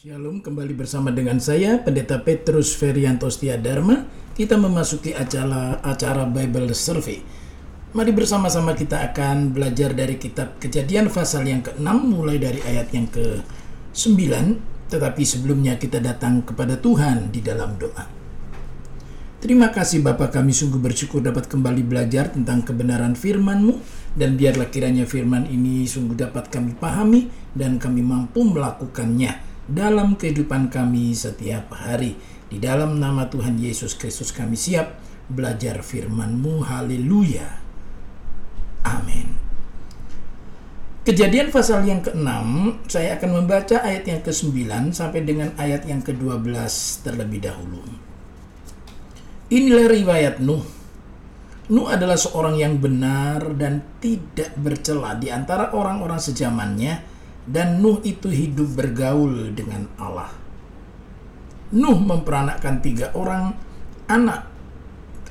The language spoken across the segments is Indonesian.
Shalom, kembali bersama dengan saya Pendeta Petrus Ferianto Dharma. Kita memasuki acara acara Bible Survey. Mari bersama-sama kita akan belajar dari kitab Kejadian pasal yang ke-6 mulai dari ayat yang ke-9, tetapi sebelumnya kita datang kepada Tuhan di dalam doa. Terima kasih Bapa kami sungguh bersyukur dapat kembali belajar tentang kebenaran firman-Mu dan biarlah kiranya firman ini sungguh dapat kami pahami dan kami mampu melakukannya dalam kehidupan kami setiap hari. Di dalam nama Tuhan Yesus Kristus kami siap belajar firman-Mu. Haleluya. Amin. Kejadian pasal yang ke-6, saya akan membaca ayat yang ke-9 sampai dengan ayat yang ke-12 terlebih dahulu. Inilah riwayat Nuh. Nuh adalah seorang yang benar dan tidak bercela di antara orang-orang sejamannya dan Nuh itu hidup bergaul dengan Allah. Nuh memperanakkan tiga orang anak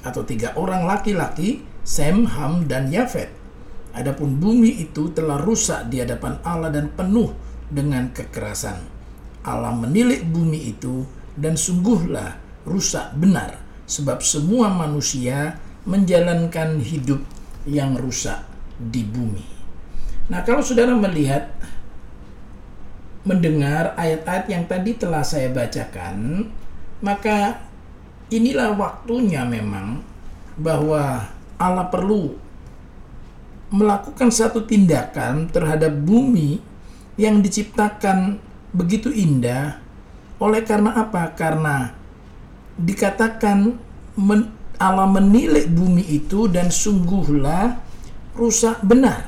atau tiga orang laki-laki, Sem, Ham, dan Yafet. Adapun bumi itu telah rusak di hadapan Allah dan penuh dengan kekerasan. Allah menilik bumi itu dan sungguhlah rusak benar sebab semua manusia menjalankan hidup yang rusak di bumi. Nah, kalau saudara melihat mendengar ayat-ayat yang tadi telah saya bacakan, maka inilah waktunya memang bahwa Allah perlu melakukan satu tindakan terhadap bumi yang diciptakan begitu indah. Oleh karena apa? Karena dikatakan men, Allah menilik bumi itu dan sungguhlah rusak benar.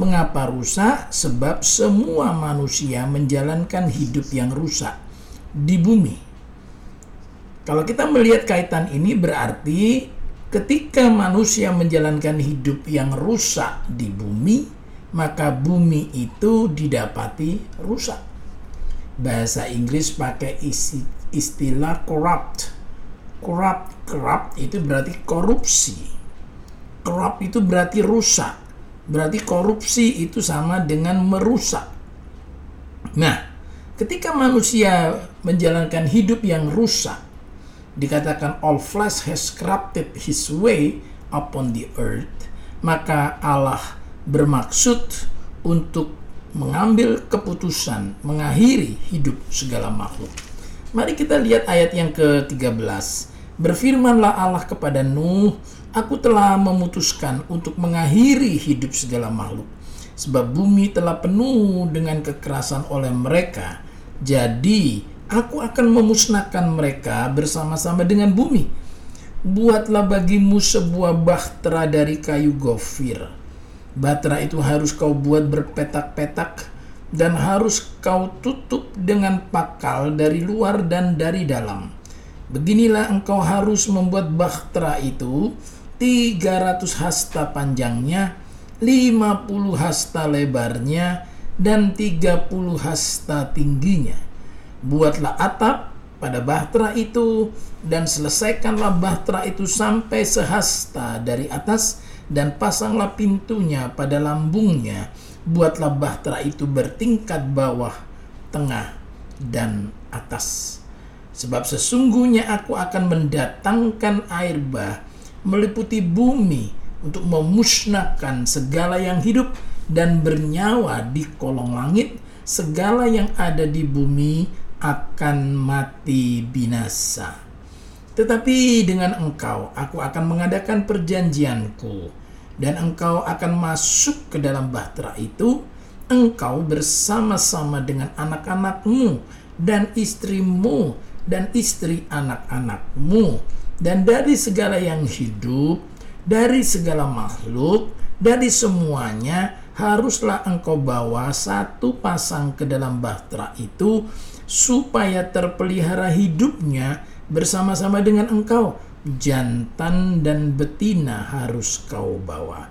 Mengapa rusak? Sebab semua manusia menjalankan hidup yang rusak di bumi. Kalau kita melihat kaitan ini berarti ketika manusia menjalankan hidup yang rusak di bumi, maka bumi itu didapati rusak. Bahasa Inggris pakai istilah corrupt. Corrupt, corrupt itu berarti korupsi. Corrupt itu berarti rusak Berarti korupsi itu sama dengan merusak. Nah, ketika manusia menjalankan hidup yang rusak, dikatakan all flesh has corrupted his way upon the earth, maka Allah bermaksud untuk mengambil keputusan mengakhiri hidup segala makhluk. Mari kita lihat ayat yang ke-13. Berfirmanlah Allah kepada Nuh, Aku telah memutuskan untuk mengakhiri hidup segala makhluk, sebab bumi telah penuh dengan kekerasan oleh mereka. Jadi, aku akan memusnahkan mereka bersama-sama dengan bumi. Buatlah bagimu sebuah bahtera dari kayu gofir. Bahtera itu harus kau buat berpetak-petak dan harus kau tutup dengan pakal dari luar dan dari dalam. Beginilah engkau harus membuat bahtera itu 300 hasta panjangnya, 50 hasta lebarnya, dan 30 hasta tingginya. Buatlah atap pada bahtera itu dan selesaikanlah bahtera itu sampai sehasta dari atas dan pasanglah pintunya pada lambungnya. Buatlah bahtera itu bertingkat bawah, tengah, dan atas. Sebab sesungguhnya aku akan mendatangkan air bah meliputi bumi untuk memusnahkan segala yang hidup dan bernyawa di kolong langit, segala yang ada di bumi akan mati binasa. Tetapi dengan engkau aku akan mengadakan perjanjianku. Dan engkau akan masuk ke dalam bahtera itu. Engkau bersama-sama dengan anak-anakmu dan istrimu dan istri anak-anakmu dan dari segala yang hidup, dari segala makhluk, dari semuanya haruslah engkau bawa satu pasang ke dalam bahtera itu supaya terpelihara hidupnya bersama-sama dengan engkau. Jantan dan betina harus kau bawa.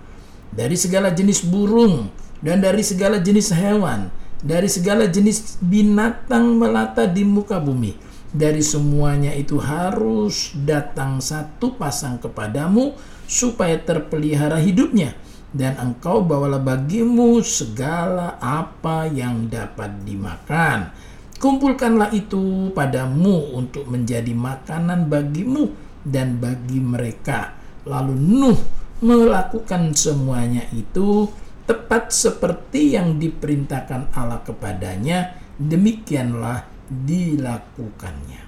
Dari segala jenis burung dan dari segala jenis hewan, dari segala jenis binatang melata di muka bumi dari semuanya itu harus datang satu pasang kepadamu supaya terpelihara hidupnya. Dan engkau bawalah bagimu segala apa yang dapat dimakan. Kumpulkanlah itu padamu untuk menjadi makanan bagimu dan bagi mereka. Lalu Nuh melakukan semuanya itu tepat seperti yang diperintahkan Allah kepadanya, demikianlah dilakukannya.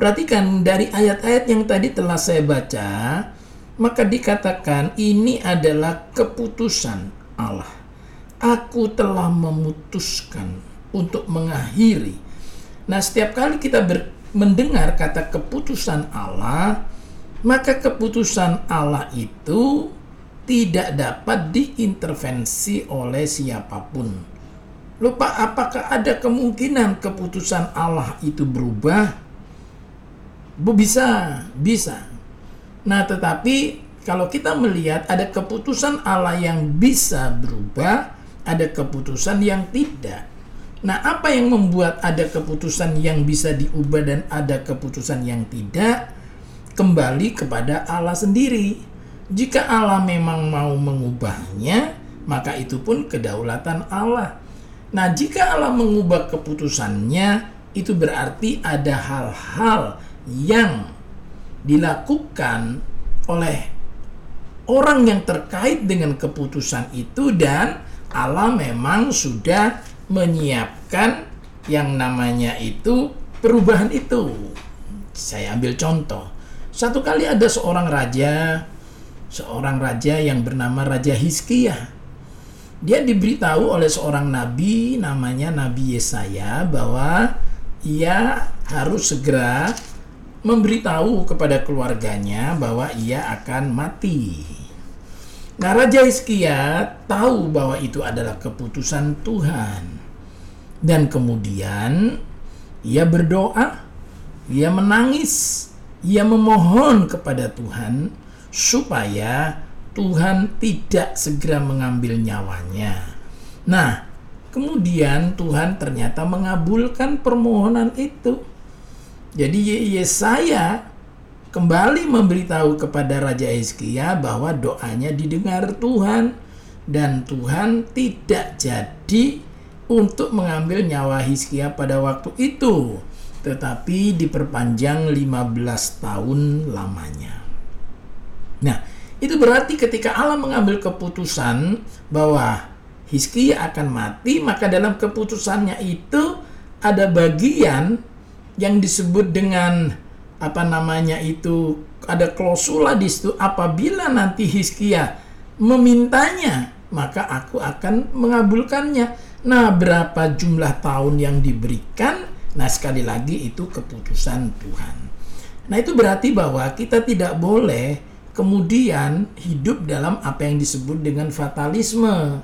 Perhatikan dari ayat-ayat yang tadi telah saya baca, maka dikatakan ini adalah keputusan Allah. Aku telah memutuskan untuk mengakhiri. Nah, setiap kali kita mendengar kata keputusan Allah, maka keputusan Allah itu tidak dapat diintervensi oleh siapa pun. Lupa apakah ada kemungkinan keputusan Allah itu berubah? Bisa, bisa. Nah, tetapi kalau kita melihat ada keputusan Allah yang bisa berubah, ada keputusan yang tidak. Nah, apa yang membuat ada keputusan yang bisa diubah dan ada keputusan yang tidak? Kembali kepada Allah sendiri. Jika Allah memang mau mengubahnya, maka itu pun kedaulatan Allah. Nah, jika Allah mengubah keputusannya, itu berarti ada hal-hal yang dilakukan oleh orang yang terkait dengan keputusan itu dan Allah memang sudah menyiapkan yang namanya itu perubahan itu. Saya ambil contoh. Satu kali ada seorang raja, seorang raja yang bernama Raja Hizkia. Dia diberitahu oleh seorang nabi namanya Nabi Yesaya bahwa ia harus segera memberitahu kepada keluarganya bahwa ia akan mati. Nah, Raja Hizkia tahu bahwa itu adalah keputusan Tuhan. Dan kemudian ia berdoa, ia menangis, ia memohon kepada Tuhan supaya Tuhan tidak segera mengambil nyawanya. Nah, kemudian Tuhan ternyata mengabulkan permohonan itu. Jadi Yesaya kembali memberitahu kepada Raja Hizkia bahwa doanya didengar Tuhan dan Tuhan tidak jadi untuk mengambil nyawa Hizkia pada waktu itu, tetapi diperpanjang 15 tahun lamanya. Nah, itu berarti ketika Allah mengambil keputusan bahwa Hizkia akan mati, maka dalam keputusannya itu ada bagian yang disebut dengan apa namanya itu ada klausula di situ apabila nanti Hizkia memintanya maka aku akan mengabulkannya Nah, berapa jumlah tahun yang diberikan? Nah, sekali lagi itu keputusan Tuhan. Nah, itu berarti bahwa kita tidak boleh kemudian hidup dalam apa yang disebut dengan fatalisme.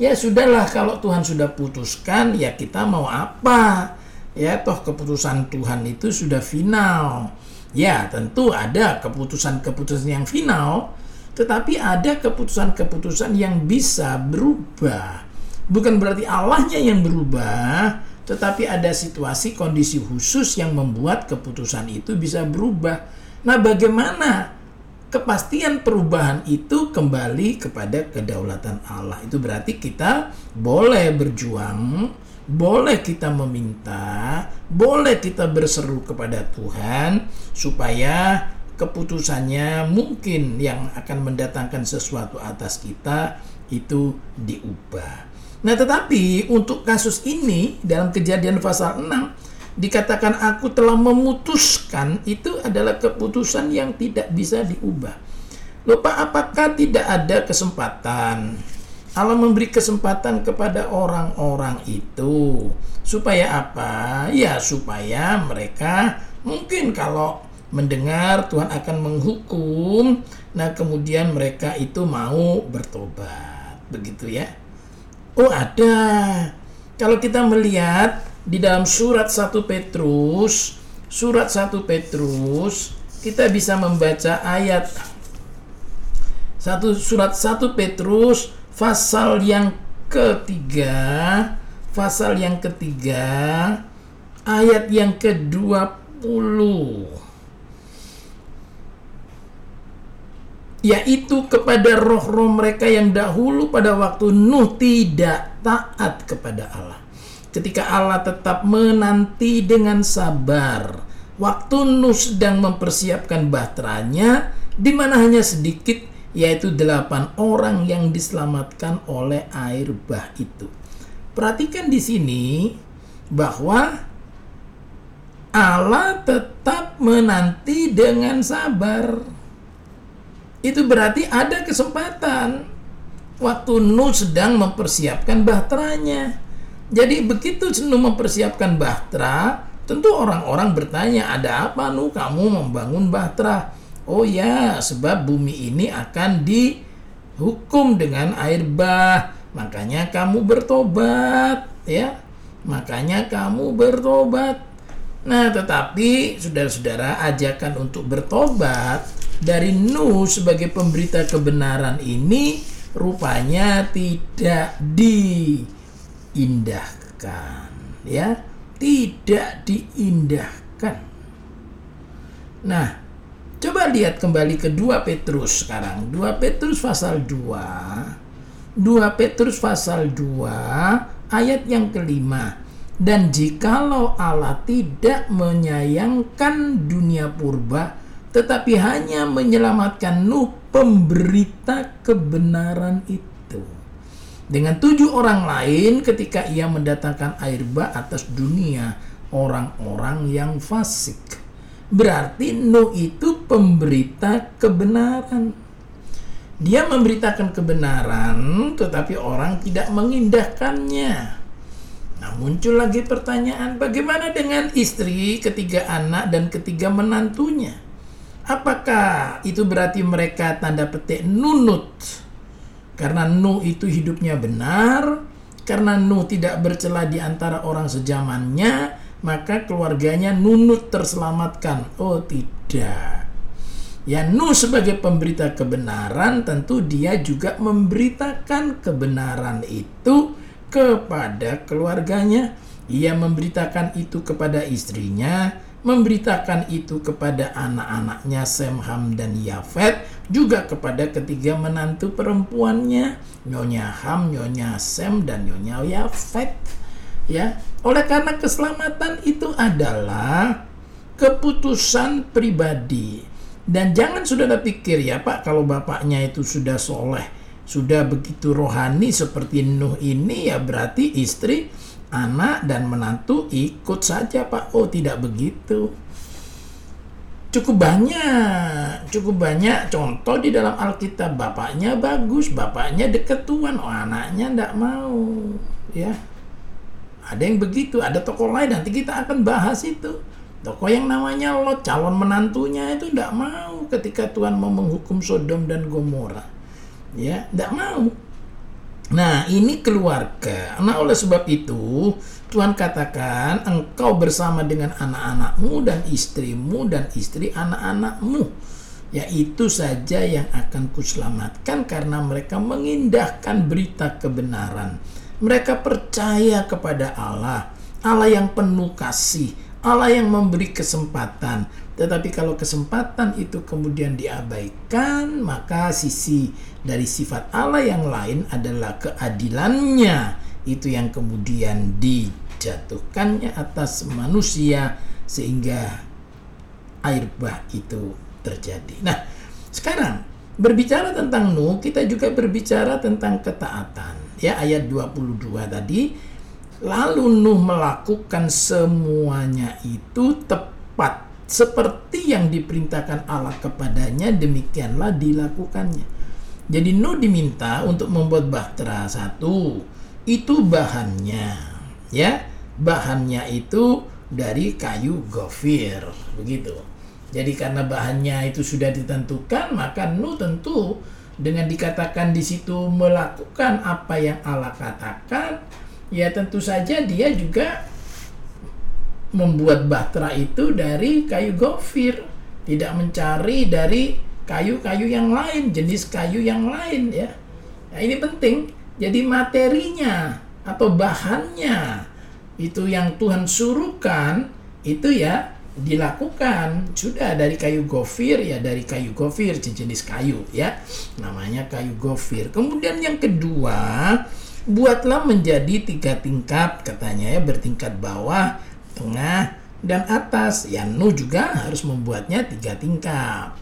Ya sudahlah kalau Tuhan sudah putuskan ya kita mau apa? Ya toh keputusan Tuhan itu sudah final. Ya tentu ada keputusan-keputusan yang final, tetapi ada keputusan-keputusan yang bisa berubah bukan berarti Allahnya yang berubah, tetapi ada situasi kondisi khusus yang membuat keputusan itu bisa berubah. Nah, bagaimana kepastian perubahan itu kembali kepada kedaulatan Allah? Itu berarti kita boleh berjuang, boleh kita meminta, boleh kita berseru kepada Tuhan supaya keputusannya mungkin yang akan mendatangkan sesuatu atas kita itu diubah. Nah, tetapi untuk kasus ini dalam kejadian pasal 6 dikatakan aku telah memutuskan itu adalah keputusan yang tidak bisa diubah. Lupa apakah tidak ada kesempatan Allah memberi kesempatan kepada orang-orang itu supaya apa? Ya, supaya mereka mungkin kalau mendengar Tuhan akan menghukum, nah kemudian mereka itu mau bertobat. Begitu ya. Oh ada. Kalau kita melihat di dalam surat 1 Petrus, surat 1 Petrus, kita bisa membaca ayat satu surat 1 Petrus pasal yang ketiga, pasal yang ketiga, ayat yang ke-20. yaitu kepada roh-roh mereka yang dahulu pada waktu Nuh tidak taat kepada Allah. Ketika Allah tetap menanti dengan sabar waktu Nuh sedang mempersiapkan bahteranya di mana hanya sedikit yaitu delapan orang yang diselamatkan oleh air bah itu. Perhatikan di sini bahwa Allah tetap menanti dengan sabar. Itu berarti ada kesempatan waktu Nuh sedang mempersiapkan bahteranya. Jadi begitu Nuh mempersiapkan bahtera, tentu orang-orang bertanya, ada apa Nuh kamu membangun bahtera? Oh ya, sebab bumi ini akan dihukum dengan air bah. Makanya kamu bertobat, ya. Makanya kamu bertobat. Nah, tetapi saudara-saudara ajakan untuk bertobat dari Nuh sebagai pemberita kebenaran ini rupanya tidak diindahkan, ya, tidak diindahkan. Nah, coba lihat kembali ke 2 Petrus sekarang. 2 Petrus pasal 2. 2 Petrus pasal 2 ayat yang kelima dan jikalau Allah tidak menyayangkan dunia purba, tetapi hanya menyelamatkan Nuh pemberita kebenaran itu. Dengan tujuh orang lain ketika ia mendatangkan air bah atas dunia orang-orang yang fasik. Berarti Nuh itu pemberita kebenaran. Dia memberitakan kebenaran tetapi orang tidak mengindahkannya. Nah, muncul lagi pertanyaan, bagaimana dengan istri, ketiga anak, dan ketiga menantunya? Apakah itu berarti mereka tanda petik nunut? Karena Nuh itu hidupnya benar, karena Nuh tidak bercela di antara orang sejamannya, maka keluarganya nunut terselamatkan. Oh tidak. Ya Nuh sebagai pemberita kebenaran tentu dia juga memberitakan kebenaran itu kepada keluarganya. Ia memberitakan itu kepada istrinya, memberitakan itu kepada anak-anaknya Sem, Ham, dan Yafet, juga kepada ketiga menantu perempuannya, Nyonya Ham, Nyonya Sem, dan Nyonya Yafet. Ya, oleh karena keselamatan itu adalah keputusan pribadi. Dan jangan sudah pikir ya Pak, kalau bapaknya itu sudah soleh, sudah begitu rohani seperti Nuh ini ya berarti istri, anak dan menantu ikut saja Pak. Oh tidak begitu. Cukup banyak, cukup banyak contoh di dalam Alkitab. Bapaknya bagus, bapaknya deket Tuhan, oh anaknya tidak mau. Ya, ada yang begitu, ada tokoh lain nanti kita akan bahas itu. Tokoh yang namanya Lot, calon menantunya itu tidak mau ketika Tuhan mau menghukum Sodom dan Gomora ya tidak mau nah ini keluarga. Nah oleh sebab itu Tuhan katakan engkau bersama dengan anak-anakmu dan istrimu dan istri anak-anakmu. Ya itu saja yang akan kuselamatkan karena mereka mengindahkan berita kebenaran. Mereka percaya kepada Allah. Allah yang penuh kasih. Allah yang memberi kesempatan tetapi kalau kesempatan itu kemudian diabaikan, maka sisi dari sifat Allah yang lain adalah keadilannya. Itu yang kemudian dijatuhkannya atas manusia sehingga air bah itu terjadi. Nah, sekarang berbicara tentang Nuh, kita juga berbicara tentang ketaatan. Ya, ayat 22 tadi, lalu Nuh melakukan semuanya itu tepat seperti yang diperintahkan Allah kepadanya demikianlah dilakukannya. Jadi Nuh diminta untuk membuat bahtera satu itu bahannya ya bahannya itu dari kayu gofir begitu. Jadi karena bahannya itu sudah ditentukan maka Nuh tentu dengan dikatakan di situ melakukan apa yang Allah katakan ya tentu saja dia juga membuat bahtera itu dari kayu gofir, tidak mencari dari kayu-kayu yang lain, jenis kayu yang lain ya. Nah, ini penting. Jadi materinya atau bahannya itu yang Tuhan suruhkan itu ya dilakukan sudah dari kayu gofir ya dari kayu gofir jenis kayu ya namanya kayu gofir kemudian yang kedua buatlah menjadi tiga tingkat katanya ya bertingkat bawah, tengah, dan atas. Ya Nu juga harus membuatnya tiga tingkat.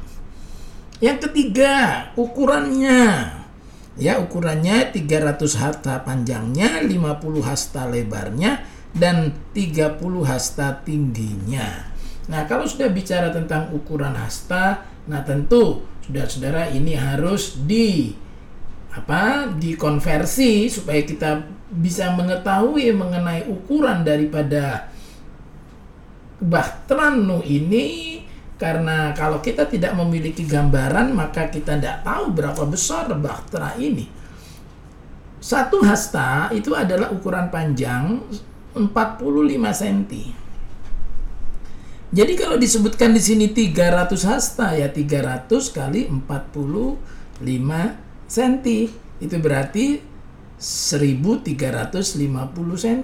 Yang ketiga, ukurannya. Ya, ukurannya 300 hasta panjangnya, 50 hasta lebarnya, dan 30 hasta tingginya. Nah, kalau sudah bicara tentang ukuran hasta, nah tentu saudara-saudara ini harus di apa dikonversi supaya kita bisa mengetahui mengenai ukuran daripada bahtran nu ini karena kalau kita tidak memiliki gambaran maka kita tidak tahu berapa besar bahtera ini. Satu hasta itu adalah ukuran panjang 45 cm jadi kalau disebutkan di sini 300 hasta ya 300 kali 45 cm itu berarti 1350 cm.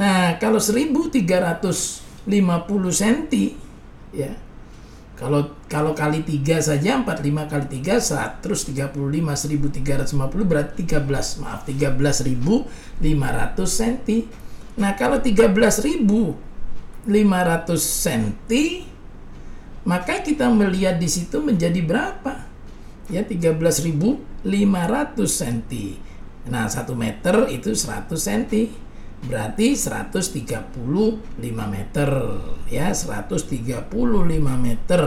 Nah, kalau 1350 cm ya. Kalau kalau kali 3 saja 45 kali 3 135 1350 berarti 13 maaf 13.500 cm. Nah, kalau 13.500 cm maka kita melihat di situ menjadi berapa? ya 13.500 cm. Nah, 1 meter itu 100 cm. Berarti 135 meter ya, 135 meter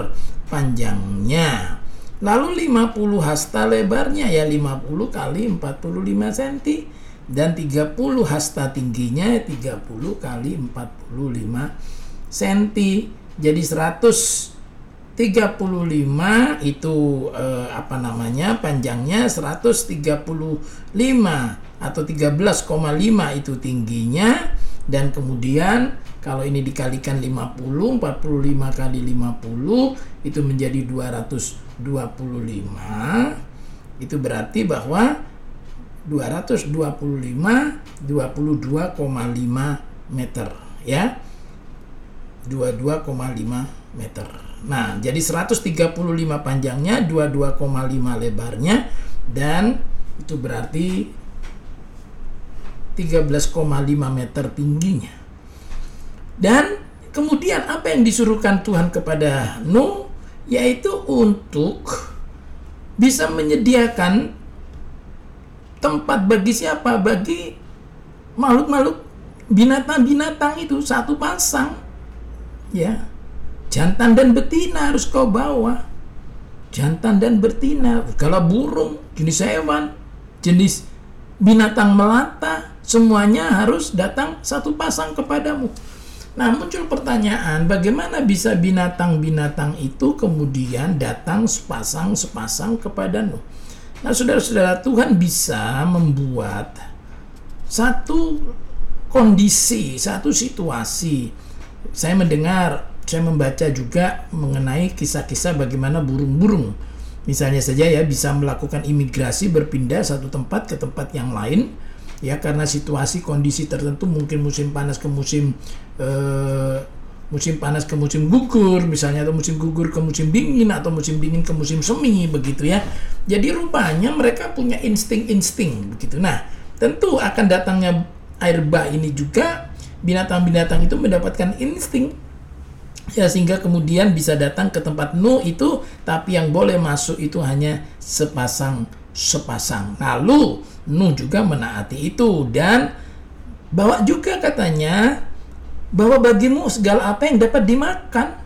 panjangnya. Lalu 50 hasta lebarnya ya 50 kali 45 cm dan 30 hasta tingginya 30 kali 45 cm. Jadi 100 35 itu eh, apa namanya panjangnya 135 atau 13,5 itu tingginya dan kemudian kalau ini dikalikan 50 45 kali 50 itu menjadi 225 itu berarti bahwa 225 22,5 meter ya. 22,5 meter. Nah, jadi 135 panjangnya, 22,5 lebarnya dan itu berarti 13,5 meter tingginya. Dan kemudian apa yang disuruhkan Tuhan kepada Nuh yaitu untuk bisa menyediakan tempat bagi siapa? Bagi makhluk-makhluk binatang-binatang itu satu pasang. Ya, Jantan dan betina harus kau bawa. Jantan dan betina. Kalau burung, jenis hewan, jenis binatang melata, semuanya harus datang satu pasang kepadamu. Nah, muncul pertanyaan, bagaimana bisa binatang-binatang itu kemudian datang sepasang-sepasang kepadamu? Nah, saudara-saudara, Tuhan bisa membuat satu kondisi, satu situasi. Saya mendengar saya membaca juga mengenai kisah-kisah bagaimana burung-burung misalnya saja ya bisa melakukan imigrasi berpindah satu tempat ke tempat yang lain ya karena situasi kondisi tertentu mungkin musim panas ke musim eh, musim panas ke musim gugur misalnya atau musim gugur ke musim dingin atau musim dingin ke musim semi begitu ya. Jadi rupanya mereka punya insting-insting begitu. Nah tentu akan datangnya air bah ini juga binatang-binatang itu mendapatkan insting ya sehingga kemudian bisa datang ke tempat Nu itu tapi yang boleh masuk itu hanya sepasang sepasang. Lalu Nu juga menaati itu dan bawa juga katanya bahwa bagimu segala apa yang dapat dimakan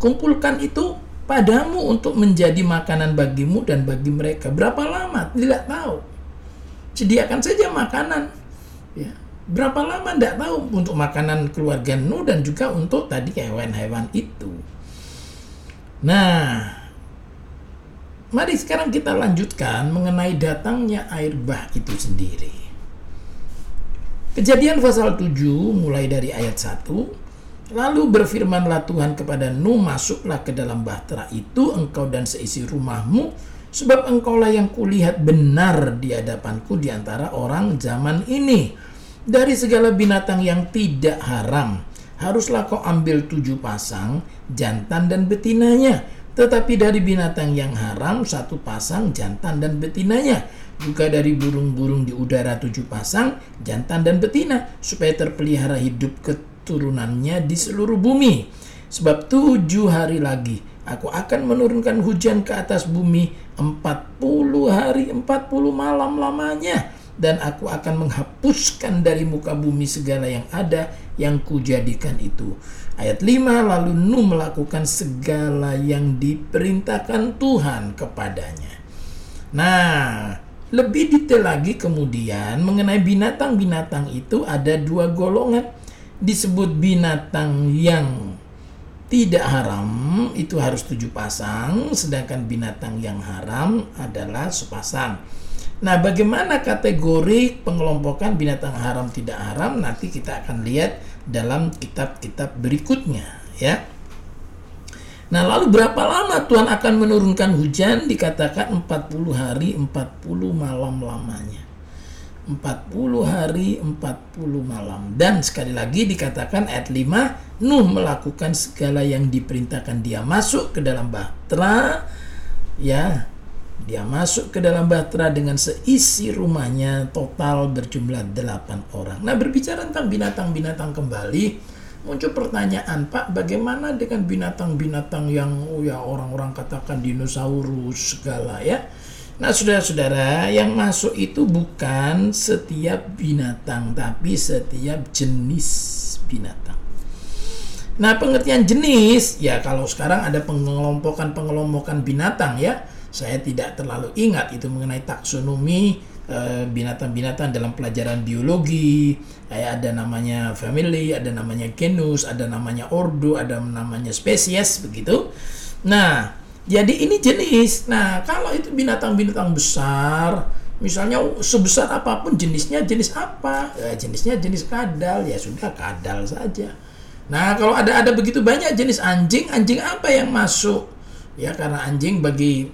kumpulkan itu padamu untuk menjadi makanan bagimu dan bagi mereka. Berapa lama? Tidak tahu. Sediakan saja makanan. Ya. Berapa lama? Tidak tahu. Untuk makanan keluarga Nu dan juga untuk tadi hewan-hewan itu. Nah, mari sekarang kita lanjutkan mengenai datangnya air bah itu sendiri. Kejadian pasal 7 mulai dari ayat 1 Lalu berfirmanlah Tuhan kepada Nuh Masuklah ke dalam bahtera itu engkau dan seisi rumahmu Sebab engkaulah yang kulihat benar di hadapanku di antara orang zaman ini dari segala binatang yang tidak haram. Haruslah kau ambil tujuh pasang jantan dan betinanya, Tetapi dari binatang yang haram satu pasang jantan dan betinanya. Juga dari burung-burung di udara tujuh pasang jantan dan betina supaya terpelihara hidup keturunannya di seluruh bumi. Sebab tujuh hari lagi aku akan menurunkan hujan ke atas bumi empat puluh hari empat puluh malam lamanya dan aku akan menghapuskan dari muka bumi segala yang ada yang kujadikan itu. Ayat 5 lalu Nuh melakukan segala yang diperintahkan Tuhan kepadanya. Nah, lebih detail lagi kemudian mengenai binatang-binatang itu ada dua golongan. Disebut binatang yang tidak haram itu harus tujuh pasang, sedangkan binatang yang haram adalah sepasang. Nah, bagaimana kategori pengelompokan binatang haram tidak haram nanti kita akan lihat dalam kitab-kitab berikutnya, ya. Nah, lalu berapa lama Tuhan akan menurunkan hujan? Dikatakan 40 hari, 40 malam lamanya. 40 hari, 40 malam. Dan sekali lagi dikatakan ayat 5, Nuh melakukan segala yang diperintahkan dia masuk ke dalam bahtera, ya, dia masuk ke dalam Batra dengan seisi rumahnya total berjumlah delapan orang. Nah berbicara tentang binatang-binatang kembali, muncul pertanyaan Pak, bagaimana dengan binatang-binatang yang oh ya orang-orang katakan dinosaurus segala ya? Nah saudara-saudara yang masuk itu bukan setiap binatang, tapi setiap jenis binatang. Nah pengertian jenis ya kalau sekarang ada pengelompokan-pengelompokan binatang ya saya tidak terlalu ingat itu mengenai taksonomi eh, binatang-binatang dalam pelajaran biologi. Kayak ada namanya family, ada namanya genus, ada namanya ordo, ada namanya spesies begitu. Nah, jadi ini jenis. Nah, kalau itu binatang-binatang besar, misalnya sebesar apa pun jenisnya jenis apa? Ya, jenisnya jenis kadal, ya sudah kadal saja. Nah, kalau ada ada begitu banyak jenis anjing, anjing apa yang masuk? Ya, karena anjing bagi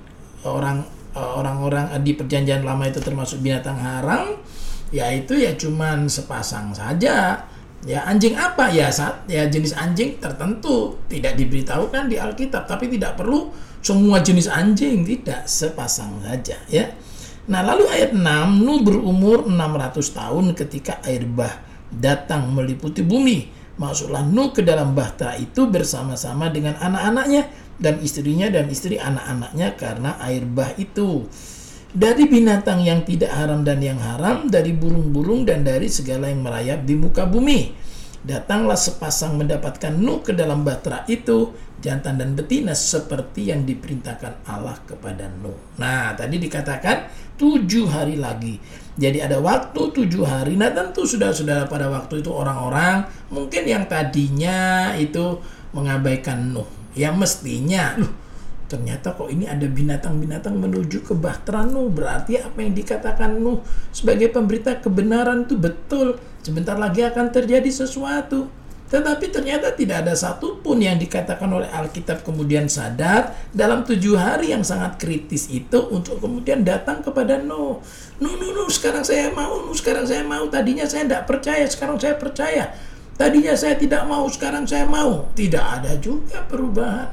orang eh, orang-orang di perjanjian lama itu termasuk binatang haram ya itu ya cuman sepasang saja. Ya anjing apa? Ya saat ya jenis anjing tertentu. Tidak diberitahukan di Alkitab tapi tidak perlu semua jenis anjing tidak sepasang saja ya. Nah lalu ayat 6 Nuh berumur 600 tahun ketika air bah datang meliputi bumi. Masuklah Nuh ke dalam bahtera itu bersama-sama dengan anak-anaknya dan istrinya dan istri anak-anaknya karena air bah itu. Dari binatang yang tidak haram dan yang haram, dari burung-burung dan dari segala yang merayap di muka bumi. Datanglah sepasang mendapatkan Nuh ke dalam batra itu, jantan dan betina seperti yang diperintahkan Allah kepada Nuh. Nah, tadi dikatakan tujuh hari lagi. Jadi ada waktu tujuh hari. Nah tentu sudah-sudah pada waktu itu orang-orang mungkin yang tadinya itu mengabaikan Nuh yang mestinya ternyata kok ini ada binatang-binatang menuju ke Bahtera Nuh berarti apa yang dikatakan Nuh sebagai pemberita kebenaran itu betul sebentar lagi akan terjadi sesuatu tetapi ternyata tidak ada satupun yang dikatakan oleh Alkitab kemudian sadar dalam tujuh hari yang sangat kritis itu untuk kemudian datang kepada Nuh. Nuh, Nuh, Nuh, sekarang saya mau, Nuh, sekarang saya mau. Tadinya saya tidak percaya, sekarang saya percaya. Tadinya saya tidak mau, sekarang saya mau. Tidak ada juga perubahan.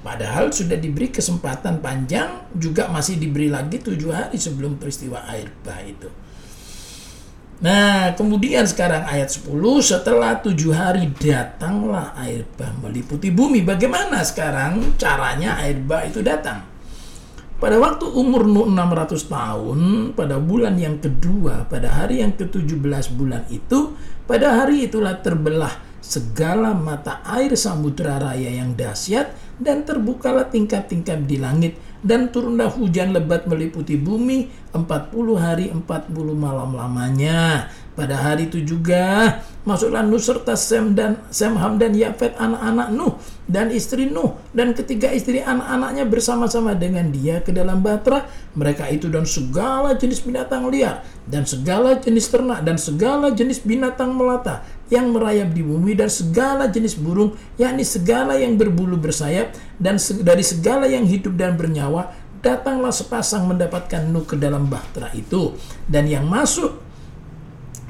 Padahal sudah diberi kesempatan panjang, juga masih diberi lagi tujuh hari sebelum peristiwa air bah itu. Nah, kemudian sekarang ayat 10, setelah tujuh hari datanglah air bah meliputi bumi. Bagaimana sekarang caranya air bah itu datang? Pada waktu umur Nuh 600 tahun, pada bulan yang kedua, pada hari yang ke-17 bulan itu, pada hari itulah terbelah segala mata air samudera raya yang dahsyat dan terbukalah tingkap-tingkap di langit dan turunlah hujan lebat meliputi bumi 40 hari 40 malam lamanya. Pada hari itu juga. Masuklah Nuh serta Sem dan Sem Ham dan Yafet anak-anak Nuh dan istri Nuh dan ketiga istri anak-anaknya bersama-sama dengan dia ke dalam batra mereka itu dan segala jenis binatang liar dan segala jenis ternak dan segala jenis binatang melata yang merayap di bumi dan segala jenis burung yakni segala yang berbulu bersayap dan dari segala yang hidup dan bernyawa datanglah sepasang mendapatkan Nuh ke dalam bahtera itu. Dan yang masuk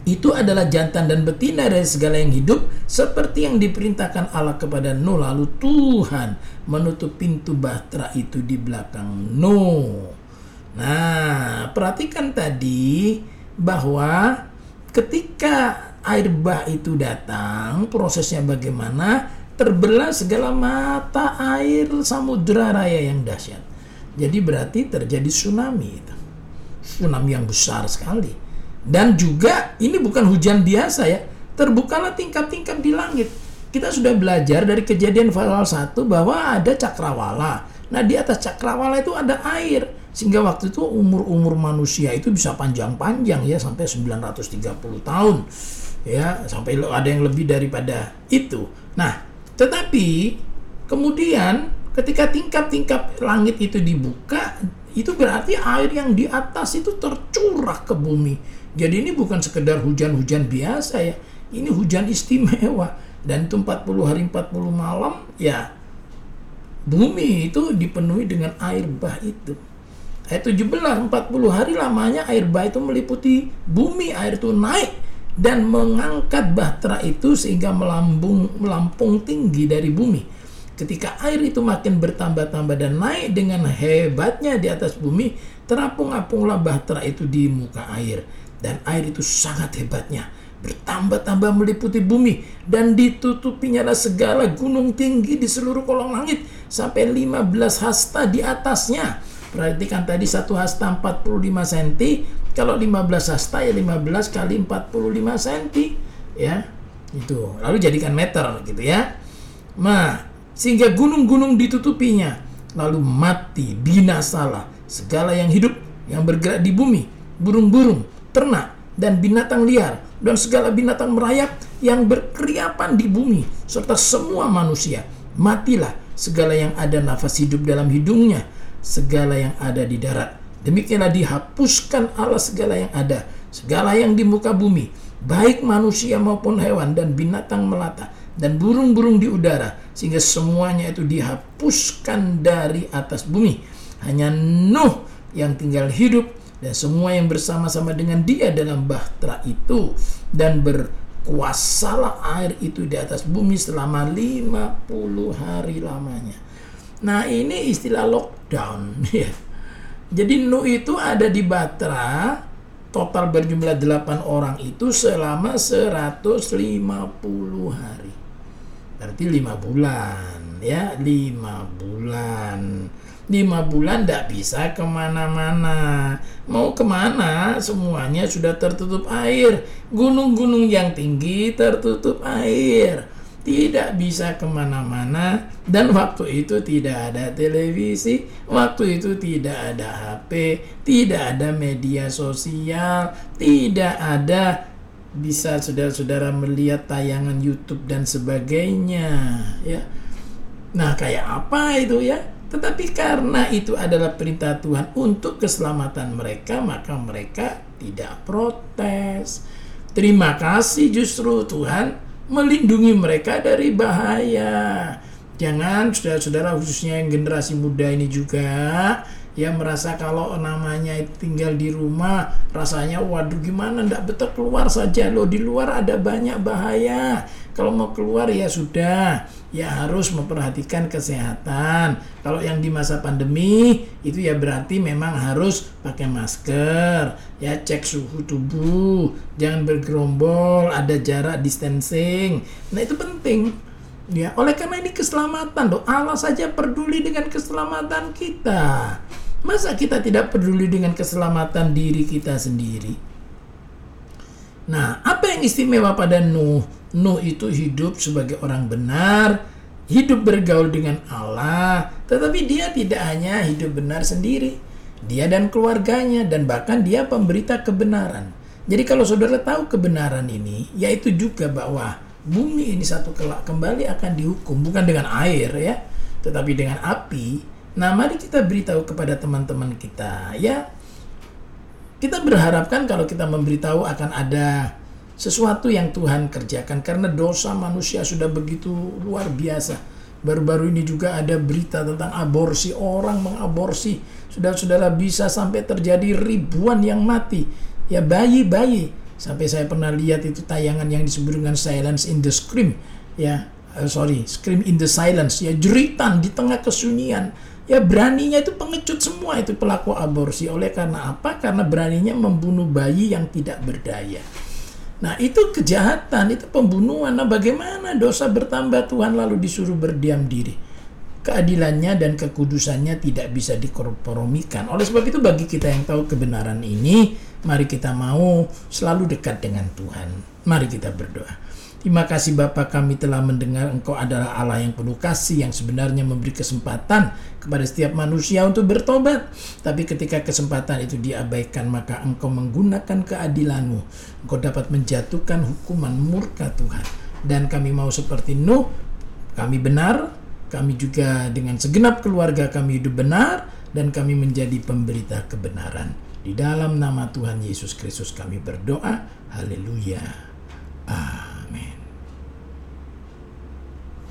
itu adalah jantan dan betina dari segala yang hidup seperti yang diperintahkan Allah kepada Nuh lalu Tuhan menutup pintu bahtera itu di belakang Nuh. Nah, perhatikan tadi bahwa ketika air bah itu datang, prosesnya bagaimana? Terbelah segala mata air samudera raya yang dahsyat. Jadi berarti terjadi tsunami itu. Tsunami yang besar sekali dan juga ini bukan hujan biasa ya, terbukalah tingkap-tingkap di langit. Kita sudah belajar dari kejadian pasal 1 bahwa ada cakrawala. Nah, di atas cakrawala itu ada air. Sehingga waktu itu umur-umur manusia itu bisa panjang-panjang ya sampai 930 tahun. Ya, sampai ada yang lebih daripada itu. Nah, tetapi kemudian ketika tingkap-tingkap langit itu dibuka, itu berarti air yang di atas itu tercurah ke bumi jadi ini bukan sekedar hujan-hujan biasa ya. Ini hujan istimewa. Dan itu 40 hari 40 malam ya bumi itu dipenuhi dengan air bah itu. Ayat 17, 40 hari lamanya air bah itu meliputi bumi, air itu naik dan mengangkat bahtera itu sehingga melambung melampung tinggi dari bumi. Ketika air itu makin bertambah-tambah dan naik dengan hebatnya di atas bumi, terapung-apunglah bahtera itu di muka air dan air itu sangat hebatnya bertambah-tambah meliputi bumi dan ditutupinya segala gunung tinggi di seluruh kolong langit sampai 15 hasta di atasnya. Perhatikan tadi satu hasta 45 cm, kalau 15 hasta ya 15 kali 45 cm ya. Itu. Lalu jadikan meter gitu ya. Nah, sehingga gunung-gunung ditutupinya lalu mati binasalah segala yang hidup yang bergerak di bumi, burung-burung, ternak, dan binatang liar, dan segala binatang merayap yang berkeriapan di bumi, serta semua manusia. Matilah segala yang ada nafas hidup dalam hidungnya, segala yang ada di darat. Demikianlah dihapuskan Allah segala yang ada, segala yang di muka bumi, baik manusia maupun hewan dan binatang melata, dan burung-burung di udara, sehingga semuanya itu dihapuskan dari atas bumi. Hanya Nuh yang tinggal hidup dan semua yang bersama-sama dengan dia dalam bahtera itu dan berkuasalah air itu di atas bumi selama 50 hari lamanya. Nah, ini istilah lockdown ya. Jadi Nuh itu ada di Batra total berjumlah 8 orang itu selama 150 hari. Berarti 5 bulan ya, 5 bulan lima bulan tidak bisa ke mana-mana. Mau ke mana? Semuanya sudah tertutup air. Gunung-gunung yang tinggi tertutup air. Tidak bisa ke mana-mana dan waktu itu tidak ada televisi, waktu itu tidak ada HP, tidak ada media sosial, tidak ada bisa saudara-saudara melihat tayangan YouTube dan sebagainya ya. Nah, kayak apa itu ya? Tetapi karena itu adalah perintah Tuhan untuk keselamatan mereka, maka mereka tidak protes. Terima kasih justru Tuhan melindungi mereka dari bahaya. Jangan saudara-saudara khususnya yang generasi muda ini juga yang merasa kalau namanya tinggal di rumah rasanya waduh gimana ndak betul keluar saja loh di luar ada banyak bahaya kalau mau keluar ya sudah ya harus memperhatikan kesehatan. Kalau yang di masa pandemi itu ya berarti memang harus pakai masker, ya cek suhu tubuh, jangan bergerombol, ada jarak distancing. Nah itu penting. Ya, oleh karena ini keselamatan loh. Allah saja peduli dengan keselamatan kita. Masa kita tidak peduli dengan keselamatan diri kita sendiri? Nah, apa yang istimewa pada Nuh? Nuh itu hidup sebagai orang benar, hidup bergaul dengan Allah, tetapi dia tidak hanya hidup benar sendiri. Dia dan keluarganya dan bahkan dia pemberita kebenaran. Jadi kalau saudara tahu kebenaran ini, yaitu juga bahwa bumi ini satu kelak kembali akan dihukum bukan dengan air ya, tetapi dengan api. Nah, mari kita beritahu kepada teman-teman kita ya. Kita berharapkan kalau kita memberitahu akan ada sesuatu yang Tuhan kerjakan karena dosa manusia sudah begitu luar biasa. Baru-baru ini juga ada berita tentang aborsi, orang mengaborsi. Saudara-saudara bisa sampai terjadi ribuan yang mati. Ya bayi-bayi Sampai saya pernah lihat itu tayangan yang disebut dengan silence in the scream, ya, uh, sorry, scream in the silence, ya, jeritan di tengah kesunyian. Ya beraninya itu pengecut semua itu pelaku aborsi. Oleh karena apa? Karena beraninya membunuh bayi yang tidak berdaya. Nah itu kejahatan, itu pembunuhan. Nah bagaimana dosa bertambah Tuhan lalu disuruh berdiam diri? Keadilannya dan kekudusannya tidak bisa dikompromikan. Oleh sebab itu bagi kita yang tahu kebenaran ini, Mari kita mau selalu dekat dengan Tuhan. Mari kita berdoa. Terima kasih Bapa kami telah mendengar Engkau adalah Allah yang penuh kasih yang sebenarnya memberi kesempatan kepada setiap manusia untuk bertobat. Tapi ketika kesempatan itu diabaikan maka Engkau menggunakan keadilanmu. Engkau dapat menjatuhkan hukuman murka Tuhan. Dan kami mau seperti Nuh, kami benar, kami juga dengan segenap keluarga kami hidup benar dan kami menjadi pemberita kebenaran. Di dalam nama Tuhan Yesus Kristus kami berdoa. Haleluya. Amin.